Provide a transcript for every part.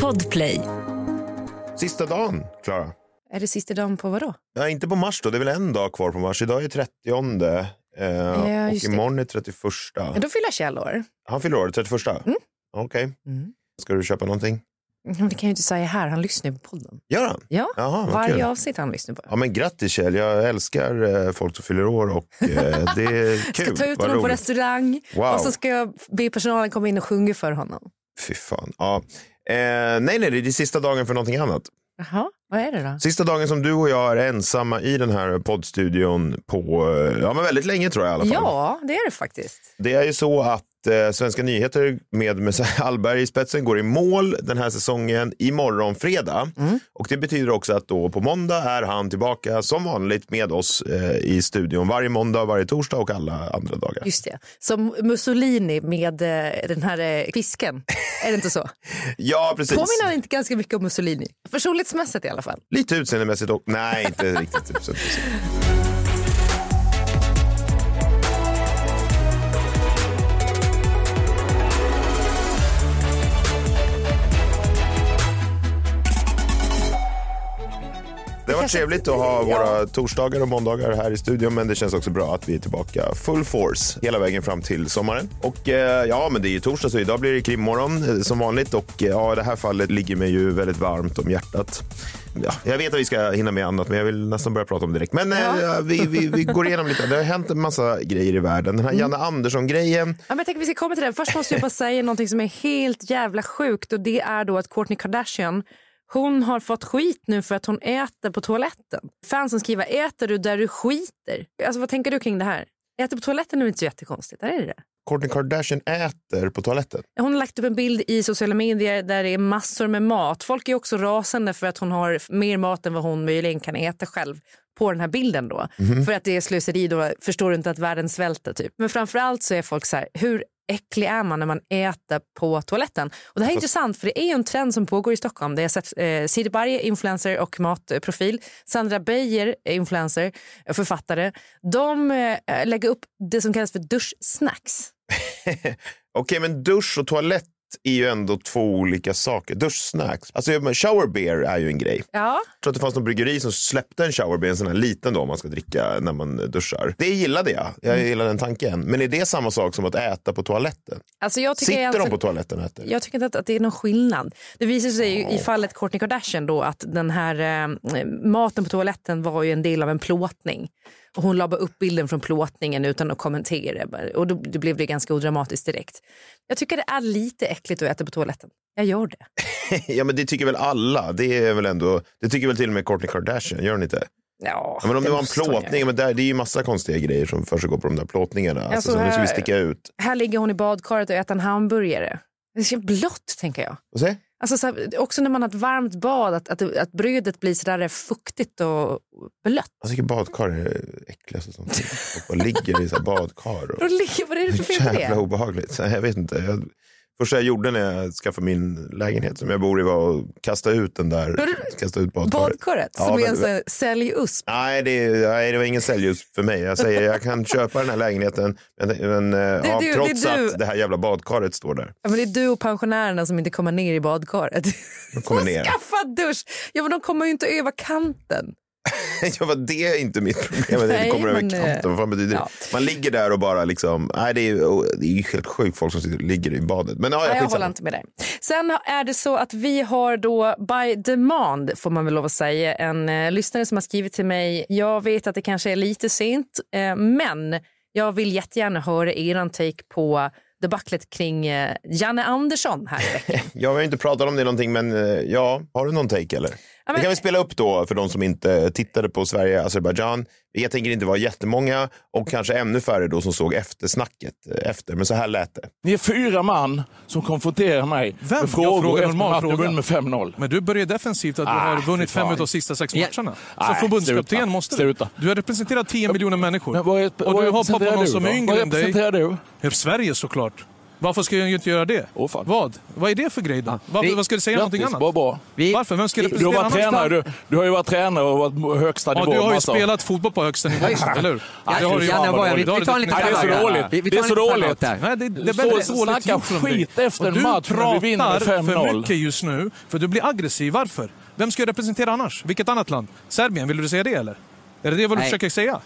Podplay. Sista dagen, Klara. Är det sista dagen på vadå? Ja, inte på mars då, det är väl en dag kvar på mars. Idag är 30 eh, och just det. imorgon är 31. Men då fyller Kjell år. Han fyller år 31? Mm. Okej. Mm. Ska du köpa någonting? Men det kan jag ju inte säga här, han lyssnar på podden. Gör han? Ja, Jaha, varje kul. avsnitt han lyssnar på. Ja, men grattis Kjell, jag älskar eh, folk som fyller år och eh, det är kul. Ska ta ut honom på restaurang Wow. och så ska jag be personalen komma in och sjunga för honom. Fy fan. Ja. Eh, nej, nej, det är sista dagen för någonting annat. Jaha, vad är det då? Sista dagen som du och jag är ensamma i den här poddstudion på, eh, ja men väldigt länge tror jag i alla fall. Ja, det är det faktiskt. Det är ju så att eh, Svenska nyheter med Messiah Hallberg i spetsen går i mål den här säsongen imorgon fredag. Mm. Och det betyder också att då på måndag är han tillbaka som vanligt med oss eh, i studion varje måndag, varje torsdag och alla andra dagar. Just det. Som Mussolini med eh, den här eh, fisken. är det inte så? Ja, precis. Påminner inte ganska mycket om Mussolini? Personlighetsmässigt i alla fall. Lite utseendemässigt och nej, inte riktigt utseendemässigt. Varit trevligt att ha våra torsdagar och måndagar här i studion men det känns också bra att vi är tillbaka full force hela vägen fram till sommaren. Och eh, ja, men det är ju torsdag så idag blir det krimmorgon eh, som vanligt och eh, ja, i det här fallet ligger mig ju väldigt varmt om hjärtat. Ja, jag vet att vi ska hinna med annat men jag vill nästan börja prata om det direkt. Men eh, vi, vi, vi går igenom lite. Det har hänt en massa grejer i världen. Den här Janne Andersson-grejen. Ja, men jag tänker vi ska komma till det. Först måste jag bara säga någonting som är helt jävla sjukt och det är då att Kourtney Kardashian hon har fått skit nu för att hon äter på toaletten. Fansen skriver äter du där du skiter? Alltså vad tänker du kring det här? Äter på toaletten är inte så jättekonstigt? Är det det? Kourtney Kardashian äter på toaletten. Hon har lagt upp en bild i sociala medier där det är massor med mat. Folk är också rasande för att hon har mer mat än vad hon möjligen kan äta själv på den här bilden då. För att det är slöseri då, förstår du inte att världen svälter typ. Men framförallt så är folk så här, hur äcklig är man när man äter på toaletten? Och det här är intressant för det är en trend som pågår i Stockholm. Det har sett eh, Siri Barje, influencer och matprofil. Sandra Beijer, influencer, och författare. De eh, lägger upp det som kallas för duschsnacks. Okej, men dusch och toalett är ju ändå två olika saker. Duschsnacks. Alltså, men shower beer är ju en grej. Ja, Jag tror att det fanns någon bryggeri som släppte en shower beer, en sån här liten då om man ska dricka när man duschar. Det gillade jag. Jag Mm. gillar den tanken. Men är det samma sak som att äta på toaletten? alltså jag tycker Sitter alltså- de på toaletten och äter? Jag tycker inte att, att det är någon skillnad. Det visar sig ju i fallet Kourtney Kardashian då att den här eh, maten på toaletten var ju en del av en plåtning. Och hon la bara upp bilden från plåtningen utan att kommentera. Och då, då blev det ganska odramatiskt direkt. Jag tycker det är lite äckligt att äta på toaletten. Jag gör det. ja, men det tycker väl alla. Det är väl ändå, det tycker väl till och med Kourtney Kardashian, gör hon inte? Ja, Ja, men om det, var en plåtning, men där, det är ju massa konstiga grejer som försiggår på de där plåtningarna. Alltså, Alltså, som nu ska vi här- sticka ut. Här ligger hon i badkaret och äter en hamburgare. Det ser blått tänker jag. Och se? Alltså, så här, också när man har ett varmt bad, att, att, att brödet blir sådär fuktigt och blött. Jag tycker badkar är det äckligaste som finns. Och ligger i så badkar. Och... Vad är det för fel på Jävla det? obehagligt. Nej, Jag vet inte. Jag, första jag gjorde när jag skaffade min lägenhet som jag bor i var att kasta ut den där. Kasta ut badkaret. Badkaret Ja, som är men- en sån här sälj-USP. Nej det, nej, det var ingen säljljus för mig. Jag säger jag kan köpa den här lägenheten men, men eh, ja, det är trots du. att det här jävla badkaret står där. Ja, men det är du och pensionärerna som inte kommer ner i badkaret. De kommer Och ner. Skaffa dusch! Ja, men de kommer ju inte över kanten. ja, det är inte mitt problem. Det Nej, kommer över men, eh, kanten. Vad fan betyder ja. det? Man ligger där och bara liksom, nej det är, det är helt sjukt folk som sitter, ligger i badet. Men ja, Nej, ja, jag håller inte med dig. Sen är det så att vi har då by demand, får man väl lov att säga, en eh, lyssnare som har skrivit till mig. Jag vet att det kanske är lite sent, eh, men jag vill jättegärna höra er take på debaclet kring eh, Janne Andersson här i veckan. Jag har inte pratat om det någonting, men eh, ja, har du någon take eller? Men- Det kan vi spela upp då för de som inte tittade på Sverige-Azerbajdzjan. Jag tänker inte vara jättemånga och kanske ännu färre då som såg eftersnacket eh, efter, men så här lät det. Ni är fyra man som konfronterar mig Vem? med frågor Jag efter matchen fråga. vunnit med 5-0. Men du börjar defensivt att du Ah, har vunnit fem av de sista sex Ja. matcherna. Nej, Som förbundskapten måste du. Sluta. Du har representerat 10 miljoner människor. Men vad är, och du har pappa någon som är yngre vad än dig. representerar du? Ja, Sverige såklart. Varför ska jag inte göra det? Åh, fan. Vad? Vad är det för grej då? Varför, vi- vad ska du säga någonting annat? bra. Vi- Varför? Vem ska representera Du har varit tränare, du, du har ju varit tränare och varit högsta Ja, nivå. du har ju massa- spelat fotboll på högsta nivå, eller hur? Ja, det har du ju. Vi, tar en liten det är så dåligt. Det är så dåligt. Nej, det, det är står väldigt och dåligt snackar gjort från dig. skit efter en match när vi vinner med Du pratar 5-0. för mycket just nu, för du blir aggressiv. Varför? Vem ska jag representera annars? Vilket annat land? Serbien, vill du säga det eller? Är det det vad du försöker säga?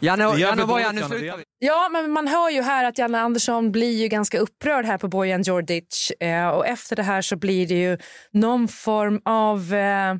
Janne, Janne, dåligt, nu Janne. slutar vi. Ja, men man hör ju här att Janne Andersson blir ju ganska upprörd här på Bojan Djordjic. Eh, och efter det här så blir det ju någon form av eh,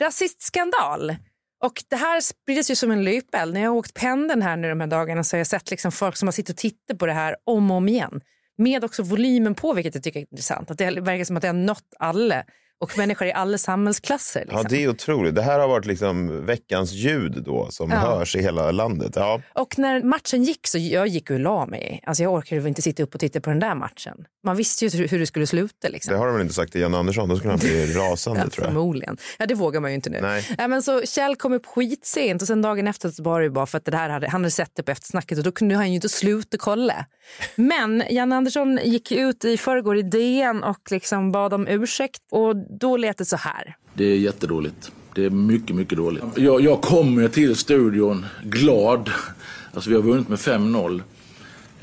rasistskandal. Och det här sprids ju som en löpeld. När jag har åkt pendeln här nu de här dagarna så har jag sett liksom folk som har suttit och tittat på det här om och om igen. Med också volymen på, vilket jag tycker är intressant. Att det verkar som att det har nått alla och människor i alla samhällsklasser. Liksom. Ja, det är otroligt. Det här har varit liksom veckans ljud då som Ja. hörs i hela landet. Ja. Och när matchen gick så jag gick och la mig. Alltså jag orkade inte sitta upp och titta på den där matchen. Man visste ju hur- det skulle sluta. Liksom. Det har de väl inte sagt till Jan Andersson? Då skulle han bli rasande Ja, tror jag. förmodligen. Ja, det vågar man ju inte nu. Nej. Ja, men så Kjell kom upp skitsent och sen dagen efter så var det bara för att det här hade, han hade sett det på eftersnacket och då kunde han ju inte sluta kolla. Men Jan Andersson gick ut i förrgår i DN och liksom bad om ursäkt och då lät det så här. Det är jättedåligt. Det är mycket, mycket dåligt. Jag, jag kommer till studion glad. Alltså vi har vunnit med 5-0.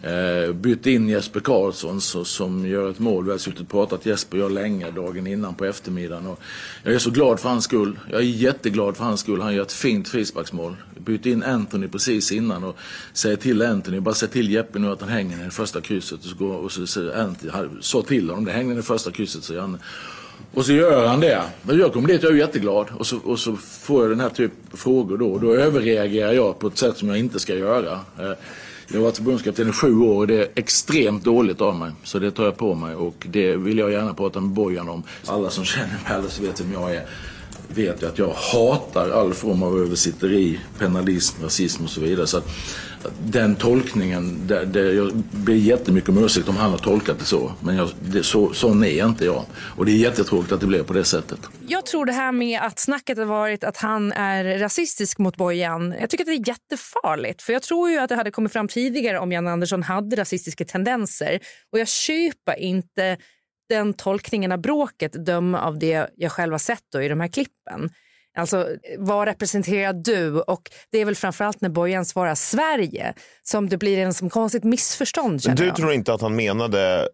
Eh, bytt in Jesper Karlsson så, som gör ett mål. Vi har suttit och pratat Jesper och jag länge dagen innan på eftermiddagen. Och jag är så glad för hans skull. Jag är jätteglad för hans skull. Han gör ett fint frisparksmål. Bytt in Anthony precis innan och säger till Anthony, bara säg till Jeppe nu att han hänger i det första krysset. Och så, går, och så säger Anthony, sa till honom, det hänger i det första krysset, säger han. Och så gör han det. Men jag kommer dit, jag är jätteglad. Och så, och så får jag den här typen av frågor då. Då överreagerar jag på ett sätt som jag inte ska göra. Eh, jag har varit förbundskapten i sju år och det är extremt dåligt av mig. Så det tar jag på mig och det vill jag gärna prata med Bojan om. Alla som känner mig eller så vet vem jag är vet ju att jag hatar all form av översitteri, penalism, rasism och så vidare. Så att den tolkningen, där, där jag ber jättemycket om ursäkt om han har tolkat det så. Men jag, det, så, sån är inte jag. Och det är jättetråkigt att det blev på det sättet. Jag tror det här med att snacket har varit att han är rasistisk mot Bojan. Jag tycker att det är jättefarligt. För jag tror ju att det hade kommit fram tidigare om Jan Andersson hade rasistiska tendenser. Och jag köper inte den tolkningen av bråket döma av det jag själv har sett då i de här klippen. Alltså, vad representerar du? Och det är väl framförallt när Bojan svarar Sverige som det blir en som konstigt missförstånd. Du jag. tror inte att han menade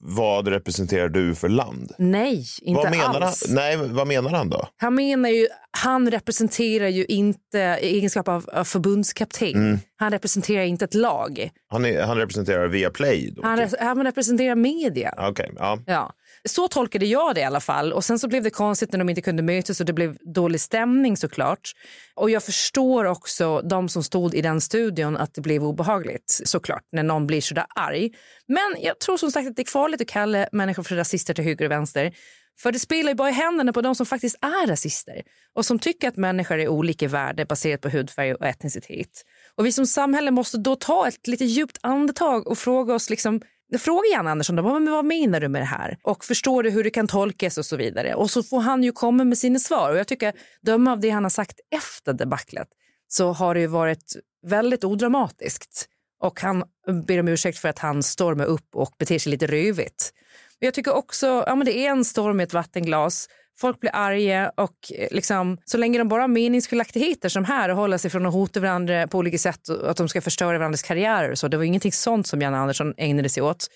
vad representerar du för land? Nej, inte vad menar alls. Han? Nej, vad menar han då? Han menar ju, han representerar ju inte i egenskap av, av förbundskapten. Mm. Han representerar inte ett lag. Han, är, han representerar via Play? Då, Han, typ. han representerar media. Okej, ja. Ja. Så tolkade jag det i alla fall. Och Sen så blev det konstigt när de inte kunde mötas och det blev dålig stämning såklart. Och jag förstår också de som stod i den studion att det blev obehagligt såklart när någon blir sådär arg. Men jag tror som sagt att det är farligt att kalla människor för rasister till höger och vänster. För det spelar ju bara i händerna på de som faktiskt är rasister och som tycker att människor är olika värde baserat på hudfärg och etnicitet. Och vi som samhälle måste då ta ett lite djupt andetag och fråga oss liksom Fråga gärna Andersson då, vad, vad menar du med det här? Och förstår du hur det kan tolkas och så vidare? Och så får han ju komma med sina svar. Och jag tycker, döma av det han har sagt efter debaclet så har det ju varit väldigt odramatiskt. Och han ber om ursäkt för att han stormar upp och beter sig lite rövigt. Men Jag tycker också, ja men det är en storm i ett vattenglas. Folk blir arga och eh, liksom, så länge de bara har meningsskiljaktigheter som här och håller sig från att hota varandra på olika sätt och att de ska förstöra varandras karriärer och så. Det var ingenting sånt som Janne Andersson ägnade sig åt.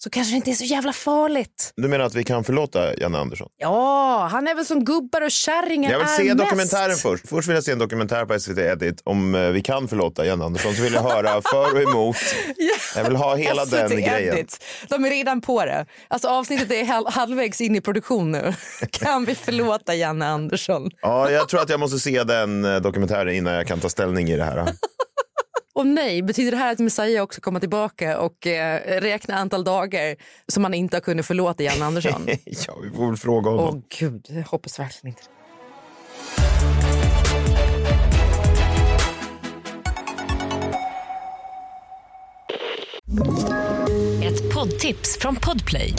Så kanske det inte är så jävla farligt. Du menar att vi kan förlåta Janne Andersson? Ja, han är väl som gubbar och kärringar Jag vill se mest. dokumentären först. Först vill jag se en dokumentär på SVT Edit om eh, vi kan förlåta Janne Andersson. Så vill jag höra för och emot. Jag vill ha hela SVT den grejen. Edit. De är redan på det. Alltså avsnittet är halv, halvvägs in i produktion nu. Kan vi förlåta Janne Andersson? Ja, jag tror att jag måste se den eh, dokumentären innan jag kan ta ställning i det här. Och nej, betyder det här att Messiah också kommer tillbaka och eh, räkna antal dagar som man inte har kunnat förlåta Janne Andersson? ja, vi får väl fråga honom. Åh gud, jag hoppas verkligen inte. Ett poddtips från Podplay.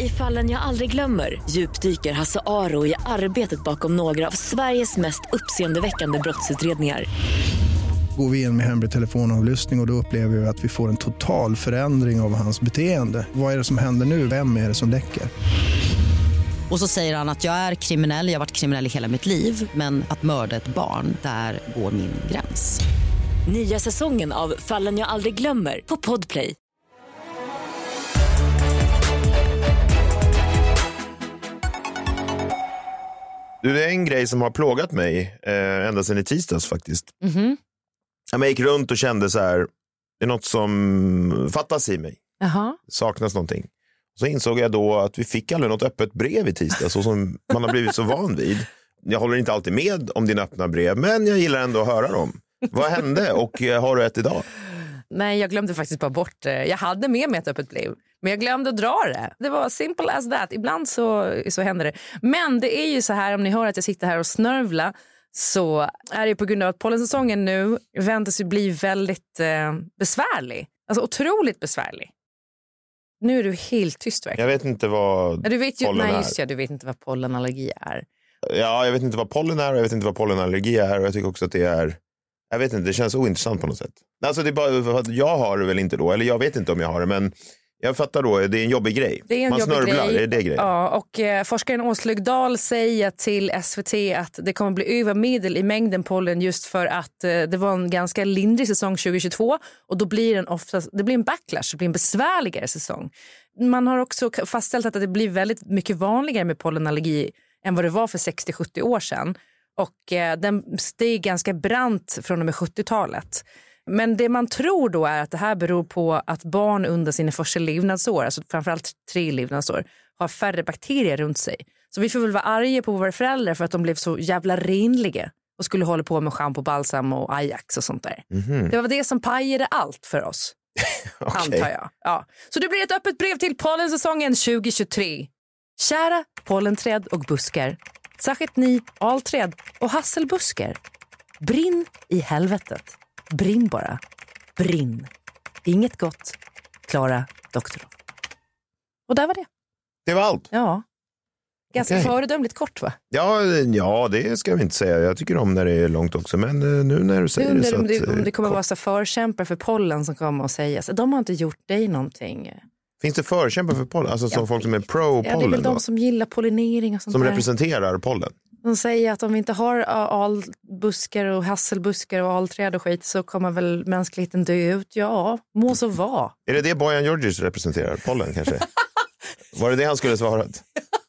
I fallen jag aldrig glömmer djupdyker Hasse Aro i arbetet bakom några av Sveriges mest uppseendeväckande brottsutredningar. Går vi in med hemlig telefonavlyssning och, och då upplever vi att vi får en total förändring av hans beteende. Vad är det som händer nu? Vem är det som läcker? Och så säger han att jag är kriminell, jag har varit kriminell i hela mitt liv men att mörda ett barn, där går min gräns. Nya säsongen av Fallen jag aldrig glömmer på Podplay. Du, det är en grej som har plågat mig eh, ända sedan i tisdags faktiskt. Mhm. Jag gick runt och kände så här, det är något som fattas i mig. Jaha. saknas någonting. Så insåg jag då att vi fick aldrig något öppet brev i tisdag, så som man har blivit så van vid. Jag håller inte alltid med om dina öppna brev, men jag gillar ändå att höra dem. Vad hände och eh, har du ett idag? Nej, jag glömde faktiskt bara bort det. Jag hade med mig ett öppet brev, men jag glömde att dra det. Det var simple as that. Ibland så, så händer det. Men det är ju så här, om ni hör att jag sitter här och snörvlar så är det på grund av att pollensäsongen nu väntas ju bli väldigt eh, besvärlig. Alltså otroligt besvärlig. Nu är du helt tyst verkligen. Jag vet inte vad Ja, du vet ju, pollen nej, är. just det, du vet inte vad pollenallergi är. Ja, jag vet inte vad pollen är och jag vet inte vad pollenallergi är och jag tycker också att det är jag vet inte, det känns ointressant på något sätt. Alltså det är bara jag har det väl inte då, eller jag vet inte om jag har det, men jag fattar då, det är en jobbig grej. Det är en Man jobbig snörvlar, grej. är det grejen? Ja, och eh, forskaren Åslug Dahl säger till SVT att det kommer bli övermedel i mängden pollen just för att eh, det var en ganska lindrig säsong 2022 och då blir den oftast, det blir en backlash, det blir en besvärligare säsong. Man har också fastställt att det blir väldigt mycket vanligare med pollenallergi än vad det var för 60-70 år sedan. Och eh, den steg ganska brant från och med 70-talet. Men det man tror då är att det här beror på att barn under sina första levnadsår, alltså framförallt tre levnadsår, har färre bakterier runt sig. Så vi får väl vara arga på våra föräldrar för att de blev så jävla renliga och skulle hålla på med schampo, balsam och Ajax och sånt där. Det var det som pajade allt för oss, antar jag. Ja. Så det blir ett öppet brev till pollensäsongen 2023. Kära pollenträd och buskar, särskilt ni alträd och hasselbuskar. Brinn i helvetet. Brinn bara. Brinn. Inget gott. Klara Doktorov. Och där var det. Det var allt. Ja. Ganska Okej. föredömligt kort va? Ja, ja, det ska vi inte säga. Jag tycker om när det är långt också, men eh, nu när du säger det så om att, det, om eh, det kommer kom- vara så förkämpar för pollen som kommer att säga så de har inte gjort dig någonting. Finns det förkämpar för pollen? Alltså som folk som är Ja, det är väl då? de som gillar pollinering och sånt Som där. representerar pollen? De säger att om vi inte har albuskar och hasselbuskar och alträd och skit så kommer väl mänskligheten dö ut. Ja, må så vara. Är det det Bojan Georgis representerar? Pollen kanske? Var det det han skulle svarat?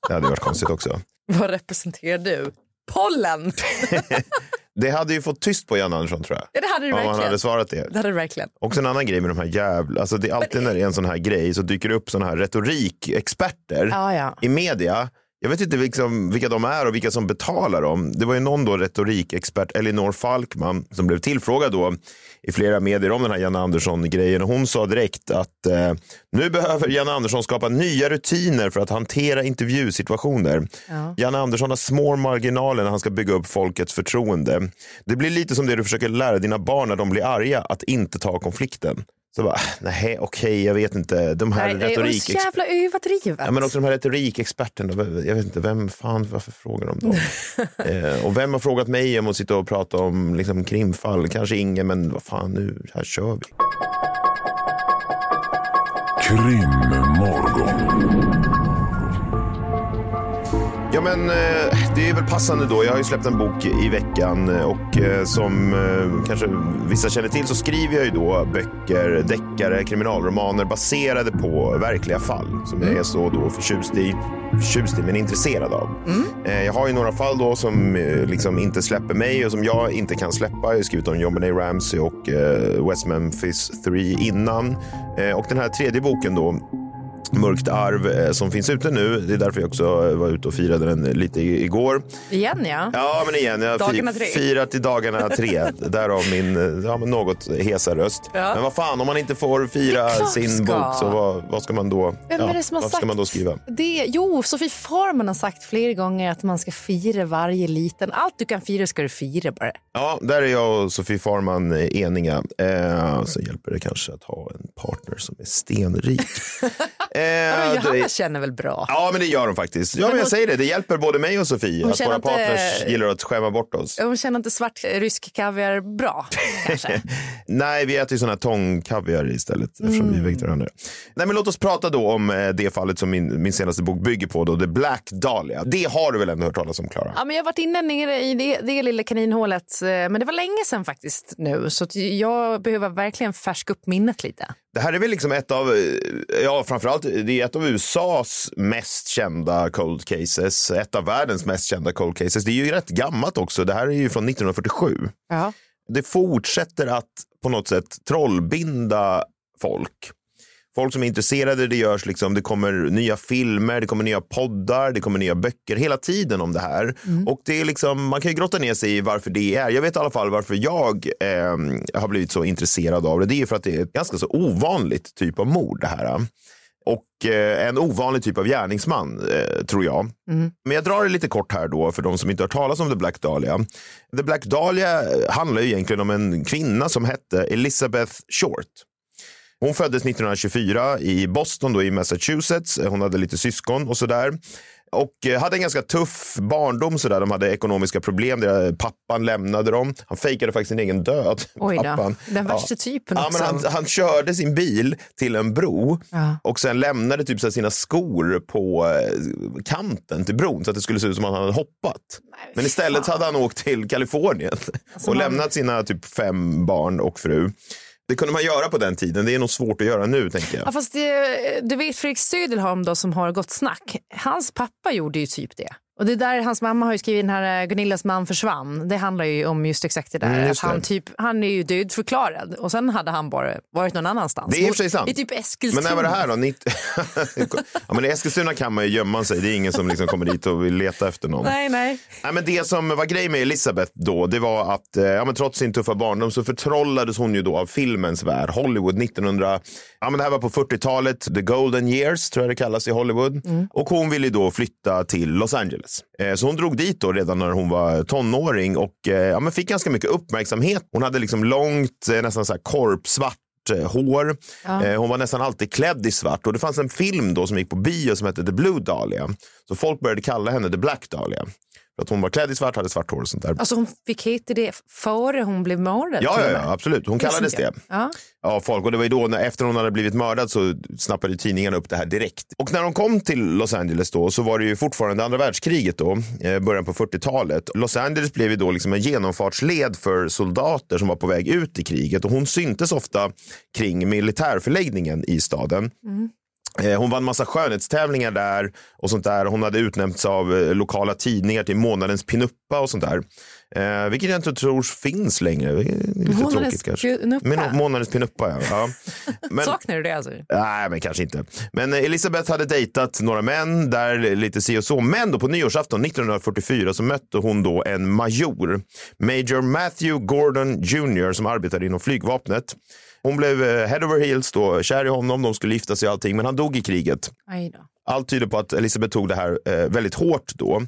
Det hade varit konstigt också. Vad representerar du? Pollen! Det hade ju fått tyst på Jan Andersson tror jag. Ja, det hade du Om han verkligen. hade svarat det. Det hade du verkligen. Också en annan grej med de här jävla, alltså det är alltid när det är en sån här grej så dyker det upp såna här retorikexperter Ja, ja. i media. Jag vet inte liksom vilka de är och vilka som betalar dem. Det var ju någon då retorikexpert, Elinor Falkman, som blev tillfrågad då i flera medier om den här Janne Andersson-grejen. Och hon sa direkt att eh, nu behöver Janne Andersson skapa nya rutiner för att hantera intervjusituationer. Janne Andersson har små marginaler när han ska bygga upp folkets förtroende. Det blir lite som det du försöker lära dina barn när de blir arga, att inte ta konflikten. Så bara, nej, okej, jag vet inte. De här Nej, det är retorik så jävla överdrivet. Ja, men också de här retorikexperterna, jag vet inte, vem fan, varför frågar de dem? eh, och vem har frågat mig om att sitta och prata om liksom, krimfall? Kanske ingen, men vad fan nu, här kör vi. Krimmorgon. Ja men eh, det är väl passande då. Jag har ju släppt en bok i veckan och eh, som eh, kanske vissa känner till så skriver jag ju då böcker, deckare, kriminalromaner baserade på verkliga fall som jag är så då förtjust i, förtjust i men intresserad av. Eh, jag har ju några fall då som liksom inte släpper mig och som jag inte kan släppa. Jag har skrivit om John Ramsey och West Memphis 3 innan. Och den här tredje boken då Mörkt arv eh, som finns ute nu. Det är därför jag också eh, var ute och firade den lite igår. Igen ja. Ja, men igen. Jag har Dagarna fi- tre. firat i dagarna tre. Därav min eh, ja, något hesa röst. Ja. Men vad fan, om man inte får fira sin ska. bok så vad, vad ska man då? Vem ja, är det som har vad sagt ska man då skriva? det? Jo, Sofie Farman har sagt flera gånger att man ska fira varje liten. Allt du kan fira ska du fira bara. Ja, där är jag och Sofie Farman eniga. Eh, så hjälper det kanske att ha en partner som är stenrik. Vadå, det- Johanna känner väl bra? Ja, men det gör de faktiskt. Ja, men Men jag hon- säger det. Det hjälper både mig och Sofie Hon att våra inte- partners gillar att skämma bort oss. Hon känner inte svart rysk kaviar bra? Nej, vi äter ju sån här tångkaviar istället eftersom Mm. vi är vegetarianer. Nej, men låt oss prata då om eh, det fallet som min, min senaste bok bygger på, då, The Black Dahlia. Det har du väl ändå hört talas om, Klara? Ja, men jag har varit inne nere i det, det lilla kaninhålet, eh, men det var länge sedan faktiskt nu. Så jag behöver verkligen färska upp minnet lite. Det här är väl liksom ett av, eh, ja framförallt, det är ett av USAs mest kända cold cases, ett av världens mest kända cold cases. Det är ju rätt gammalt också, det här är ju från 1947. Ja. Det fortsätter att på något sätt trollbinda folk. Folk som är intresserade, det görs liksom, det kommer nya filmer, det kommer nya poddar, det kommer nya böcker hela tiden om det här. Och det är liksom, man kan ju grotta ner sig i varför det är. Jag vet i alla fall varför jag eh, har blivit så intresserad av det. Det är för att det är ett ganska så ovanligt typ av mord det här. Och eh, en ovanlig typ av gärningsman, eh, tror jag. Men jag drar det lite kort här då för de som inte har talas om The Black Dahlia. The Black Dahlia eh, handlar ju egentligen om en kvinna som hette Elizabeth Short. Hon föddes 1924 i Boston då i Massachusetts. Hon hade lite syskon och sådär. Och eh, hade en ganska tuff barndom. Sådär. De hade ekonomiska problem. Där pappan lämnade dem. Han fejkade faktiskt sin egen död. Oj då, pappan. den värsta typen ja, men han, han körde sin bil till en bro Ja. och sen lämnade typ så sina skor på eh, kanten till bron så att det skulle se ut som att han hade hoppat. Men istället hade han åkt till Kalifornien Alltså, och man- lämnat sina typ fem barn och fru. Det kunde man göra på den tiden. Det är nog svårt att göra nu, tänker jag. Ja, fast det, du vet Fredrik Söderholm då som har gått snack. Hans pappa gjorde ju typ det. Och det där, hans mamma har ju skrivit den här eh, Gunillas man försvann. Det handlar ju om just exakt det där. Mm, att just det. han, typ, han är ju dödförklarad och sen hade han bara varit någon annanstans. Det är i och för sig sant. I typ Eskilstuna. Men när var det här då? 90... ja, men I Eskilstuna kan man ju gömma sig. Det är ingen som liksom kommer dit och vill leta efter någon. Nej, nej. Nej, men det som var grejen med Elizabeth då, det var att eh, ja, men trots sin tuffa barndom så förtrollades hon ju då av filmens värld. Hollywood 1900, ja men det här var på 40-talet, the golden years tror jag det kallas i Hollywood. Och hon ville ju då flytta till Los Angeles. Eh, så hon drog dit då redan när hon var tonåring och eh, ja, men fick ganska mycket uppmärksamhet. Hon hade liksom långt, eh, nästan så här korpsvart hår. Eh, Hon var nästan alltid klädd i svart och det fanns en film då som gick på bio som hette The Blue Dahlia. Så folk började kalla henne The Black Dahlia. För att hon var klädd i svart, hade svart hår och sånt där. Alltså hon fick heta det före hon blev mördad. Ja, ja, ja, absolut. Hon kallades det. Ja. Ja, folk. Och det var ju då, när, efter hon hade blivit mördad så snappade tidningarna upp det här direkt. Och när de kom till Los Angeles då så var det ju fortfarande andra världskriget då, eh, början på 40-talet. Los Angeles blev ju då liksom en genomfartsled för soldater som var på väg ut i kriget och hon syntes ofta kring militärförläggningen i staden. Eh, Hon vann massa skönhetstävlingar där och sånt där. Hon hade utnämnts av eh, lokala tidningar till månadens pinuppa och sånt där. Eh, vilket jag inte tror finns längre. Det är lite tråkigt kanske. pinuppa? Men, månadens pinuppa, ja. ja. Men, Saknar du det alltså? Nej, men kanske inte. Men eh, Elisabeth hade dejtat några män där lite si och så. Men då på nyårsafton 1944 så mötte hon då en major, Major Matthew Gordon Jr. som arbetade inom flygvapnet. Hon blev eh, head over heels då, kär i honom, de skulle gifta sig och allting, men han dog i kriget. Allt tyder på att Elisabeth tog det här eh, väldigt hårt då.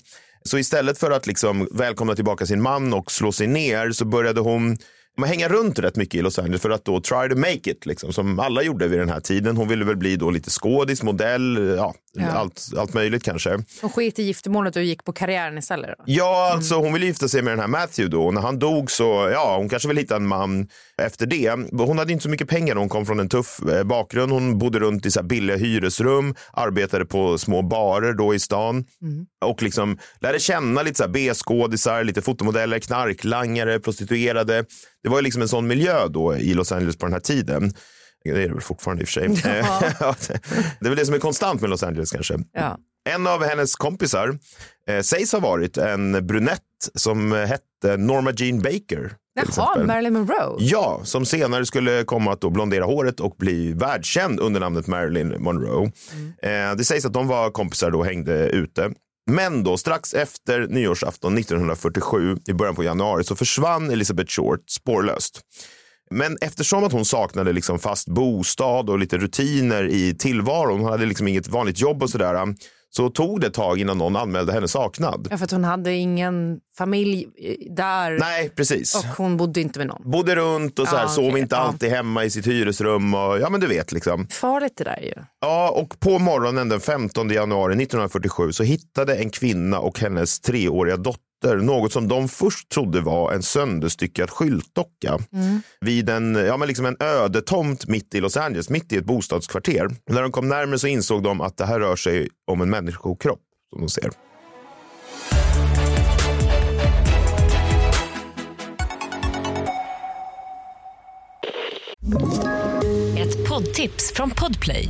Så istället för att liksom välkomna tillbaka sin man och slå sig ner så började hon hänga runt rätt mycket i Los Angeles för att då try to make it, liksom, som alla gjorde vid den här tiden. Hon ville väl bli då lite skådis, modell, ja, Ja. Allt, allt möjligt kanske. Hon sket i giftermålet och gick på karriären istället. Då. Ja, alltså hon ville gifta sig med den här Matthew då. Och när han dog så, ja, hon kanske vill hitta en man efter det. Hon hade inte så mycket pengar. Hon kom från en tuff eh, bakgrund. Hon bodde runt i så billiga hyresrum, arbetade på små barer då i stan och liksom lärde känna lite så B-skådisar, lite fotomodeller, knarklangare, prostituerade. Det var ju liksom en sån miljö då i Los Angeles på den här tiden. Det är det väl fortfarande i och för sig. Ja. det är väl det som är konstant med Los Angeles kanske. Ja. En av hennes kompisar eh, sägs ha varit en brunett som hette Norma Jean Baker. Jaha. Marilyn Monroe. Ja, som senare skulle komma att blondera håret och bli världskänd under namnet Marilyn Monroe. Eh, det sägs att de var kompisar då och hängde ute. Men då strax efter nyårsafton 1947 i början på januari så försvann Elizabeth Short spårlöst. Men eftersom att hon saknade liksom fast bostad och lite rutiner i tillvaron, hon hade liksom inget vanligt jobb och sådär, så tog det ett tag innan någon anmälde henne saknad. Ja, för att hon hade ingen familj eh, där Nej, precis. och hon bodde inte med någon. Bodde runt och så här, Ja, sov inte ja. alltid hemma i sitt hyresrum. Och, ja, men du vet liksom. Farligt det där ju. Ja, och på morgonen den 15 januari 1947 så hittade en kvinna och hennes treåriga dotter något som de först trodde var en sönderstyckad skyltdocka vid en, ja, men liksom en öde tomt mitt i Los Angeles, mitt i ett bostadskvarter. När de kom närmare så insåg de att det här rör sig om en människokropp som de ser. Ett poddtips från Podplay.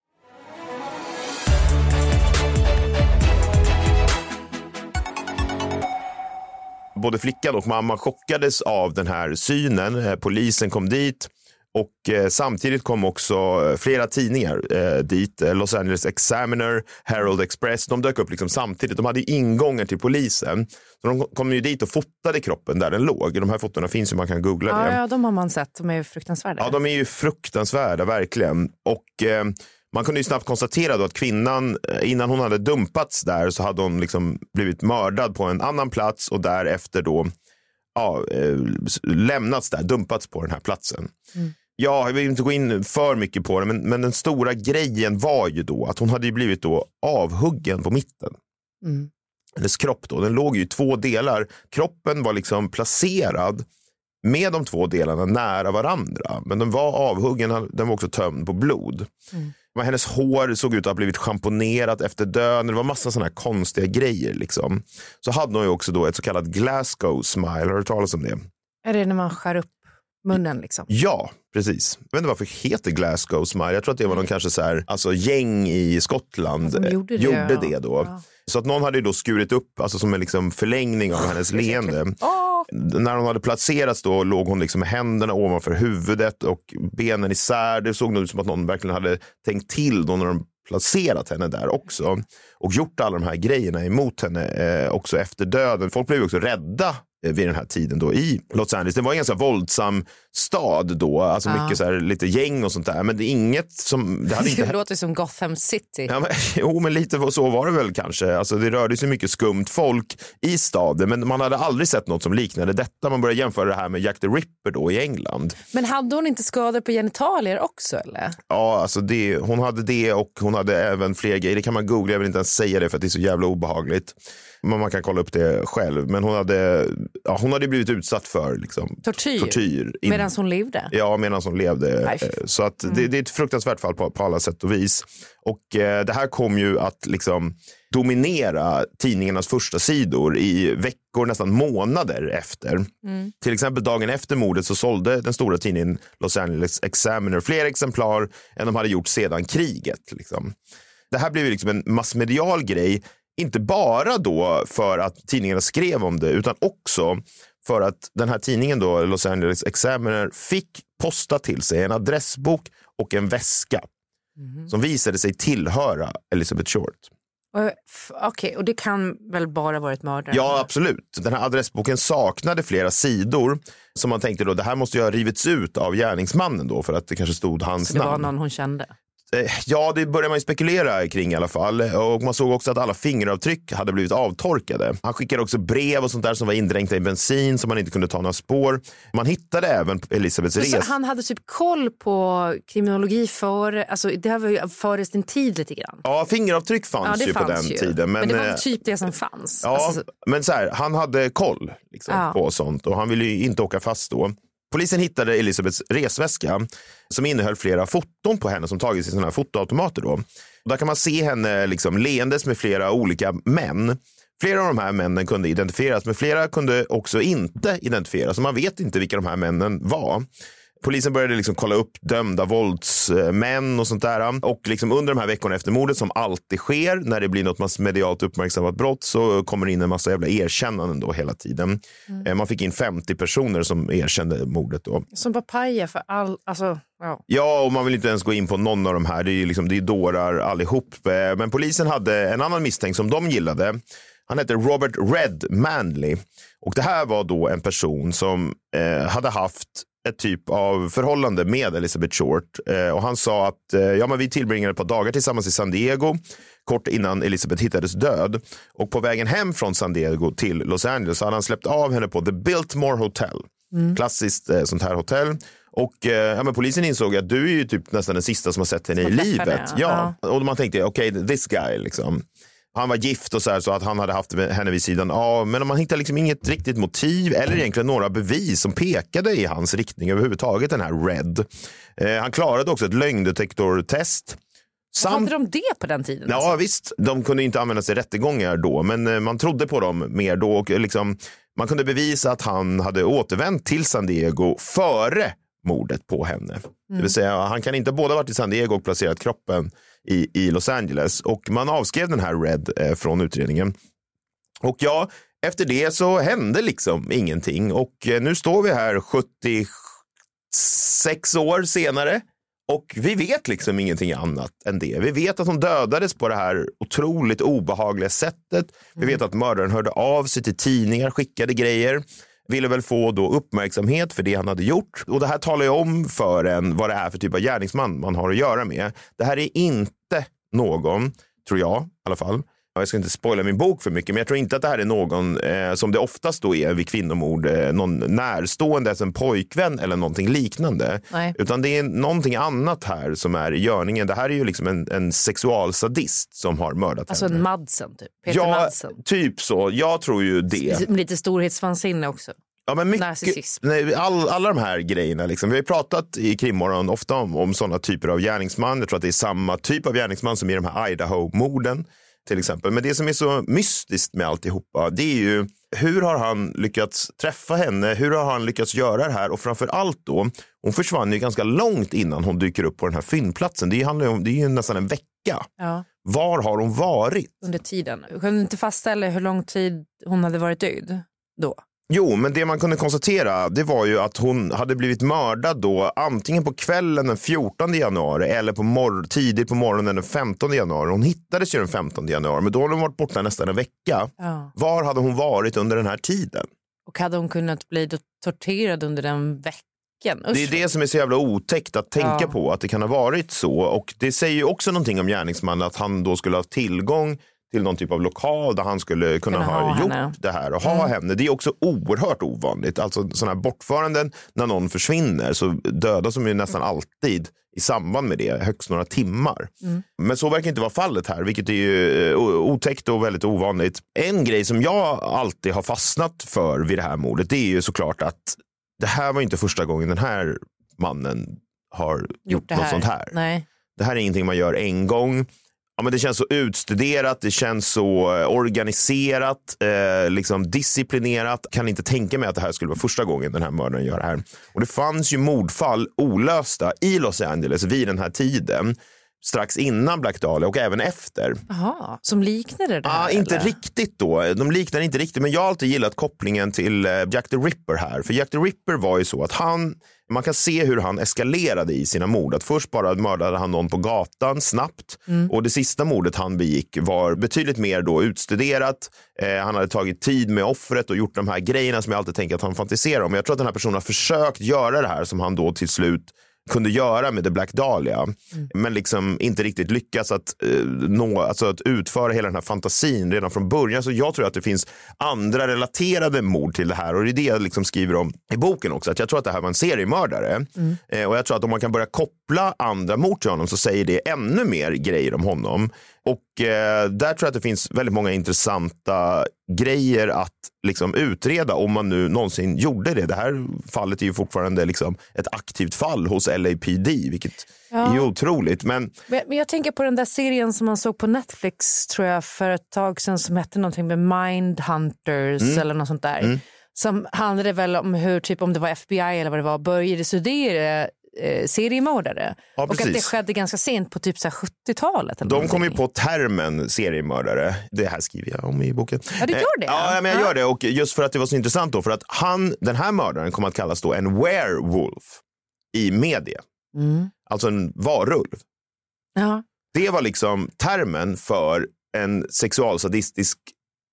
Både flickan och mamma chockades av den här synen. Eh, Polisen kom dit och eh, samtidigt kom också eh, flera tidningar eh, dit. Los Angeles Examiner, Herald Express. De dök upp liksom samtidigt. De hade ingångar till polisen. Så de kom ju dit och fotade kroppen där den låg. De här fotona finns ju, man kan googla det. Ja, ja, de har man sett. De är fruktansvärda. Ja, de är ju fruktansvärda, verkligen. Och eh, man kunde ju snabbt konstatera då att kvinnan, eh, innan hon hade dumpats där, så hade hon liksom blivit mördad på en annan plats och därefter då ja, eh, lämnats där, dumpats på den här platsen. Ja, jag vill inte gå in för mycket på det, men, men den stora grejen var ju då att hon hade blivit då avhuggen på mitten. Mm. Hennes kropp då, den låg ju i två delar. Kroppen var liksom placerad med de två delarna nära varandra. Men den var avhuggen, den var också tömd på blod. Men hennes hår såg ut att ha blivit schamponerat efter döden. Det var massa sådana här konstiga grejer. Liksom. Så hade hon ju också då ett så kallat Glasgow smile. Har du talas om det? Är det när man skär upp munnen liksom? Ja, precis. Jag vet inte varför det heter Glasgow smile. Jag tror att det var någon kanske så här, alltså gäng i Skottland Som eh, gjorde det, gjorde det då. Ja. Så att någon hade då skurit upp, alltså som en liksom förlängning av hennes leende. Åh, När hon hade placerats då låg hon liksom med händerna ovanför huvudet och benen isär. Det såg nog ut som att någon verkligen hade tänkt till då när de placerat henne där också. Och gjort alla de här grejerna emot henne eh, också efter döden. Folk blev också rädda vid den här tiden då i Los Angeles. Det var en ganska våldsam stad då, alltså mycket så här, lite gäng och sånt där. Men det är inget som, det hade inte det låter som Gotham City. Ja, men, jo, men lite så var det väl kanske. Alltså, det rörde sig mycket skumt folk i staden, men man hade aldrig sett något som liknade detta. Man började jämföra det här med Jack the Ripper då i England. Men hade hon inte skador på genitalier också eller? Ja, alltså det, hon hade det och hon hade även fler grejer. Det kan man googla, jag vill inte ens säga det för att det är så jävla obehagligt. Men man kan kolla upp det själv. Men hon hade, ja, hon hade blivit utsatt för liksom, Tortyr? tortyr in- Medan hon levde? Ja, medan hon levde. Nej, Eh, Så att det, det är ett fruktansvärt fall på, på alla sätt och vis. Och eh, det här kom ju att liksom dominera tidningarnas första sidor i veckor, nästan månader efter. Till exempel dagen efter mordet så sålde den stora tidningen Los Angeles Examiner fler exemplar än de hade gjort sedan kriget. Liksom. Det här blev ju liksom en massmedial grej, inte bara då för att tidningarna skrev om det, utan också för att den här tidningen då, Los Angeles Examiner, fick posta till sig en adressbok och en väska som visade sig tillhöra Elizabeth Short. Okej, och det kan väl bara varit mördaren? Ja, absolut. Den här adressboken saknade flera sidor som man tänkte då, det här måste ju ha rivits ut av gärningsmannen då för att det kanske stod hans Så det var namn. någon hon kände? Eh, Ja, det började man ju spekulera kring i alla fall. Och man såg också att alla fingeravtryck hade blivit avtorkade. Han skickade också brev och sånt där som var indränkta i bensin som man inte kunde ta några spår. Man hittade även Elisabeths Så res... han hade typ koll på kriminologi före, alltså det här var ju före sin tid lite grann. Ja, fingeravtryck fanns Ja, ju fanns på den ju. tiden. Men, det var eh, typ det som fanns. Ja, Alltså, men så här, han hade koll liksom, Ja. på sånt och han ville ju inte åka fast då. Polisen hittade Elisabeths resväska som innehöll flera foton på henne som tagits i sådana här fotoautomater. Då. Och där kan man se henne liksom leendes med flera olika män. Flera av de här männen kunde identifieras, men flera kunde också inte identifieras. Så man vet inte vilka de här männen var. Polisen började liksom kolla upp dömda våldsmän och sånt där. Och liksom under de här veckorna efter mordet, som alltid sker, när det blir något massmedialt uppmärksammat brott, så kommer det in en massa jävla erkännanden då hela tiden. Eh, Man fick in 50 personer som erkände mordet. Då. Som papaya för all... Alltså, ja. Ja, och man vill inte ens gå in på någon av de här. Det är ju liksom, det är dårar allihop. Eh, Men polisen hade en annan misstänkt som de gillade. Han hette Robert Red Manley. Och det här var då en person som eh, hade haft ett typ av förhållande med Elizabeth Short. Eh, och han sa att eh, ja, men vi tillbringade ett par dagar tillsammans i San Diego kort innan Elizabeth hittades död. Och på vägen hem från San Diego till Los Angeles hade han släppt av henne på The Biltmore Hotel. Klassiskt eh, sånt här hotell. Och eh, ja, men polisen insåg att du är ju typ nästan den sista som har sett henne i Som träffat livet. henne, Ja. Och man tänkte, okej, this guy liksom. Han var gift och så, här, så att han hade haft henne vid sidan av. Men man hittade liksom inget riktigt motiv eller egentligen några bevis som pekade i hans riktning överhuvudtaget, den här Red. Eh, han klarade också ett lögndetektortest. Hade de det på den tiden? Ja alltså? visst, de kunde inte användas i rättegångar då, men eh, man trodde på dem mer då. Och liksom, man kunde bevisa att han hade återvänt till San Diego före mordet på henne. Det vill säga, han kan inte både ha varit i San Diego och placerat kroppen i, i Los Angeles. Och man avskrev den här Red eh, från utredningen. Och ja, efter det så hände liksom ingenting. Och eh, nu står vi här 76 år senare. Och vi vet liksom ingenting annat än det. Vi vet att hon dödades på det här otroligt obehagliga sättet. Vi vet att mördaren hörde av sig till tidningar, skickade grejer. Ville väl få då uppmärksamhet för det han hade gjort. Och det här talar ju om för en vad det är för typ av gärningsman man har att göra med. Det här är inte någon, tror jag i alla fall, jag ska inte spoila min bok för mycket, men jag tror inte att det här är någon eh, som det oftast då är vid kvinnomord, eh, någon närstående, alltså en pojkvän eller någonting liknande. Nej. Utan det är någonting annat här som är i görningen. Det här är ju liksom en, en sexualsadist som har mördat Alltså henne. en Madsen typ. Peter Ja, Madsen. typ så. Jag tror ju det. Lite storhetsvansinne också. Ja, men mycket, Narcissism. nej, all, alla de här grejerna. Liksom. Vi har pratat i krimmorgon ofta om, om sådana typer av gärningsman. Jag tror att det är samma typ av gärningsman som i de här Idaho-morden till exempel. Men det som är så mystiskt med alltihopa, det är ju hur har han lyckats träffa henne? Hur har han lyckats göra det här? Och framför allt då, hon försvann ju ganska långt innan hon dyker upp på den här fyndplatsen. Det handlar om, det är ju nästan en vecka. Ja, Var har hon varit? under tiden. Jag kunde inte fastställa hur lång tid hon hade varit död då. Jo, men det man kunde konstatera det var ju att hon hade blivit mördad då antingen på kvällen den 14 januari eller på mor- tidigt på morgonen den 15 januari. Hon hittades ju den 15 januari, men då hade hon varit borta nästan en vecka. Ja. Var hade hon varit under den här tiden? Och hade hon kunnat bli torterad under den veckan? Det är det som är så jävla otäckt att tänka Ja. på, att det kan ha varit så. Och det säger ju också någonting om gärningsmannen, att han då skulle ha tillgång till någon typ av lokal där han skulle kunna, Kunna ha, ha gjort henne. det här och ha henne. Det är också oerhört ovanligt. Alltså sådana här bortföranden, när någon försvinner så dödas de ju nästan alltid i samband med det, högst några timmar. Men så verkar inte vara fallet här, vilket är ju eh, otäckt och väldigt ovanligt. En grej som jag alltid har fastnat för vid det här mordet, det är ju såklart att det här var inte första gången den här mannen har gjort, det något sånt här. Nej. Det här är ingenting man gör en gång. Ja, men det känns så utstuderat, det känns så eh, organiserat, eh, liksom disciplinerat. Kan inte tänka mig att det här skulle vara första gången den här mördaren gör det här. Och det fanns ju mordfall olösta i Los Angeles vid den här tiden. Strax innan Black Dahlia och även efter. Jaha, som liknade det här? Ah, inte eller? riktigt då. De liknar inte riktigt, men jag har alltid gillat kopplingen till eh, Jack the Ripper här. För Jack the Ripper var ju så att han, man kan se hur han eskalerade i sina mord. Att först bara mördade han någon på gatan snabbt och det sista mordet han begick var betydligt mer då utstuderat. Eh, han hade tagit tid med offret och gjort de här grejerna som jag alltid tänker att han fantiserar om. Jag tror att den här personen har försökt göra det här som han då till slut kunde göra med The Black Dahlia. Men liksom inte riktigt lyckas att, eh, nå, alltså att utföra hela den här fantasin redan från början. Så jag tror att det finns andra relaterade mord till det här och det är det jag liksom skriver om i boken också. Att jag tror att det här var en seriemördare. Eh, och jag tror att om man kan börja koppla andra mord till honom så säger det ännu mer grejer om honom. Och eh, där tror jag att det finns väldigt många intressanta grejer att liksom utreda om man nu någonsin gjorde det. Det här fallet är ju fortfarande liksom ett aktivt fall hos LAPD, vilket är ju otroligt. Men Men men jag tänker på den där serien som man såg på Netflix tror jag för ett tag sedan som hette någonting med Mindhunters Mm. eller något sånt där. som handlade väl om hur, typ om det var FBI eller vad det var, började studera eh, seriemördare. Ja, och att det skedde ganska sent på typ så här 70-talet. eller De kom ju på termen seriemördare. Det här skriver jag om i boken. Ja, du gör Eh, det? Ja, men jag Ja. gör det. Och just för att det var så intressant då. För att han, den här mördaren kom att kallas då en werewolf i media. Mm. Alltså en varulv. Ja. Det var liksom termen för en sexualsadistisk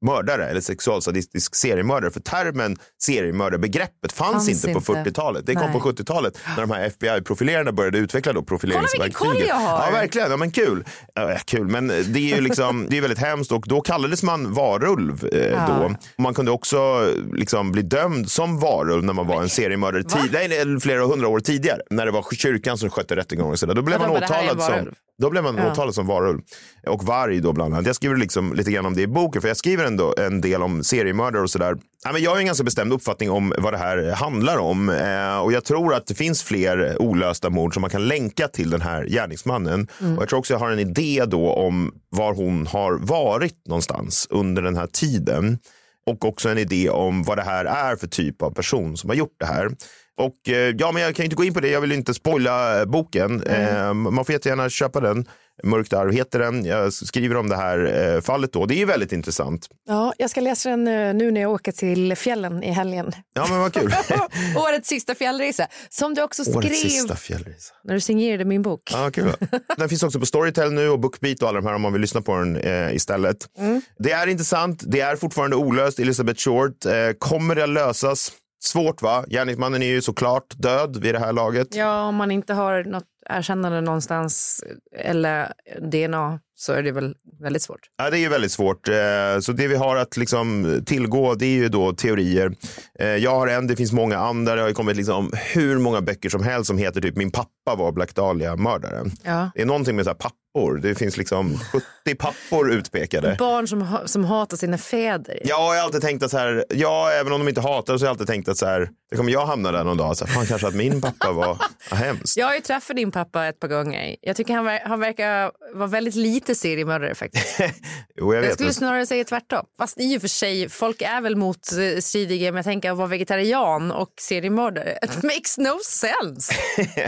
mördare eller sexualsadistisk seriemördare. För termen seriemördare, begreppet fanns, Fanns inte på inte. 40-talet. Det kom Nej. på 70-talet när de här FBI-profilerarna började utveckla då profileringsverktyget. Kolla vilken koll jag har! Ja, verkligen. Ja, men kul. Ja, kul. Men det är ju liksom, det är väldigt hemskt och då kallades man varulv eh, Ja. då. Man kunde också liksom bli dömd som varulv när man var en seriemördare tid, nej, flera hundra år tidigare. När det var kyrkan som skötte rättegången. Då blev man åtalad som. Då blev man Ja. åtalad som varulv. Och varg då bland annat. Jag skriver liksom lite grann om det i boken, för jag skriver ändå en del om seriemördare och sådär. Ja, men jag har en ganska bestämd uppfattning om vad det här handlar om. Eh, och jag tror att det finns fler olösta mord som man kan länka till den här gärningsmannen. Och jag tror också jag har en idé då om var hon har varit någonstans under den här tiden. Och också en idé om vad det här är för typ av person som har gjort det här. Och eh, ja, men jag kan inte gå in på det. Jag vill inte spoila eh, boken. Eh, man får jättegärna köpa den. Mörkt arv heter den. Jag skriver om det här eh, fallet då. Det är väldigt intressant. ja, jag ska läsa den nu när jag åker till fjällen i helgen. Ja, men vad kul. Årets sista fjällresa. Som du också skrev Årets sista fjällresa. när du signerade min bok. Ja, kul. Den finns också på Storytel nu och Bookbeat och alla de här om man vill lyssna på den eh, istället. Det är intressant. Det är fortfarande olöst. Elizabeth Short. Eh, kommer det att lösas? Svårt va? Gärningsmannen är ju såklart död vid det här laget. Ja, om man inte har något erkännande någonstans eh, eller DNA så är det väl väldigt svårt. Ja, det är ju väldigt svårt. Eh, Så det vi har att liksom tillgå det är ju då teorier. Eh, Jag har en, det finns många andra. Det har ju kommit liksom hur många böcker som helst som heter typ Min pappa var Black Dahlia-mördaren. Ja. Det är någonting med så här pappor. Det finns liksom 70 pappor utpekade. Barn som, ha- som hatar sina fäder. Ja, jag har alltid tänkt att så här, ja, även om de inte hatar så har jag alltid tänkt att så här, det kommer jag hamna där någon dag. Så här, fan, kanske att min pappa var hemskt. Jag har ju träffat din pappa ett par gånger. Jag tycker han, ver- han verkar vara väldigt lite seriemördare faktiskt. Jo, jag Jag skulle snarare säga tvärtom. Fast i och för sig, folk är väl motstridiga. Men jag tänker att vara vegetarian och seriemördare. It makes no sense.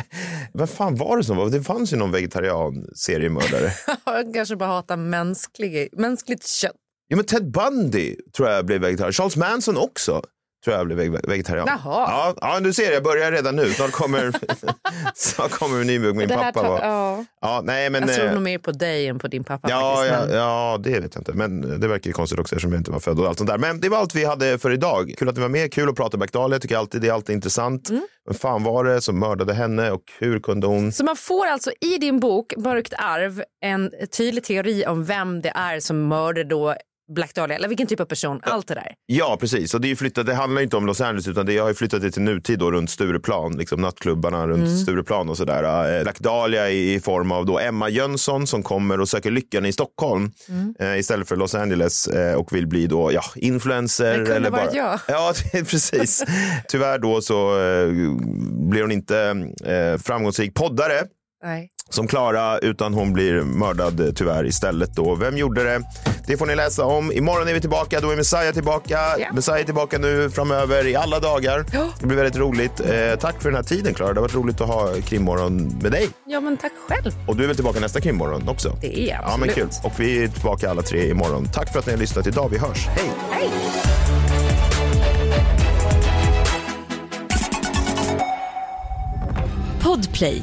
Vad fan var det som var? Det fanns ju någon vegetarian-seriemördare. Jag kanske bara hatar mänsklig, mänskligt kött. Ja, men Ted Bundy tror jag blev vegetarian. Charles Manson också tror jag blev veg- vegetarian. Jaha. Ja, ja, du ser, jag börjar redan nu. Snart kommer, snart kommer en ny bok. Min pappa var... ja. Ja, nej, men, Jag tror eh, nog mer på dig än på din pappa. Ja, faktiskt, ja, men- ja, det vet jag inte. Men det verkar ju konstigt också eftersom jag inte var född och allt sånt där. Men det var allt vi hade för idag. Kul att ni var med, kul att prata Dahlia. Jag tycker alltid det är alltid intressant. Mm. Vem fan var det som mördade henne och hur kunde hon? Så man får alltså i din bok Mörkt arv en tydlig teori om vem det är som mördade då Black Dahlia, eller vilken typ av person, allt det där. Ja, precis. Och det, är flyttat, det handlar inte om Los Angeles utan det har ju flyttat det till nutid då, runt Stureplan. Liksom nattklubbarna runt Mm. Stureplan och sådär. Eh, Black Dahlia i, i form av då Emma Jönsson som kommer och söker lyckan i Stockholm Mm. eh, istället för Los Angeles eh, och vill bli då ja, influencer. Det kunde eller varit bara... jag. Ja, precis. Tyvärr då så eh, blir hon inte eh, framgångsrik poddare Nej. som Klara, utan hon blir mördad tyvärr istället. Då. Vem gjorde det? Det får ni läsa om. Imorgon är vi tillbaka. Då är Messiah tillbaka. Ja. Messiah är tillbaka nu framöver i alla dagar. Ja. Det blir väldigt roligt. Eh, tack för den här tiden, Klara. Det har varit roligt att ha krimmorgon med dig. Ja, men tack själv. Och du är väl tillbaka nästa krimmorgon också? Det är jag, Ja, men absolut. kul. Och vi är tillbaka alla tre imorgon. Tack för att ni har lyssnat idag. Vi hörs. Hej! Hej! Podplay,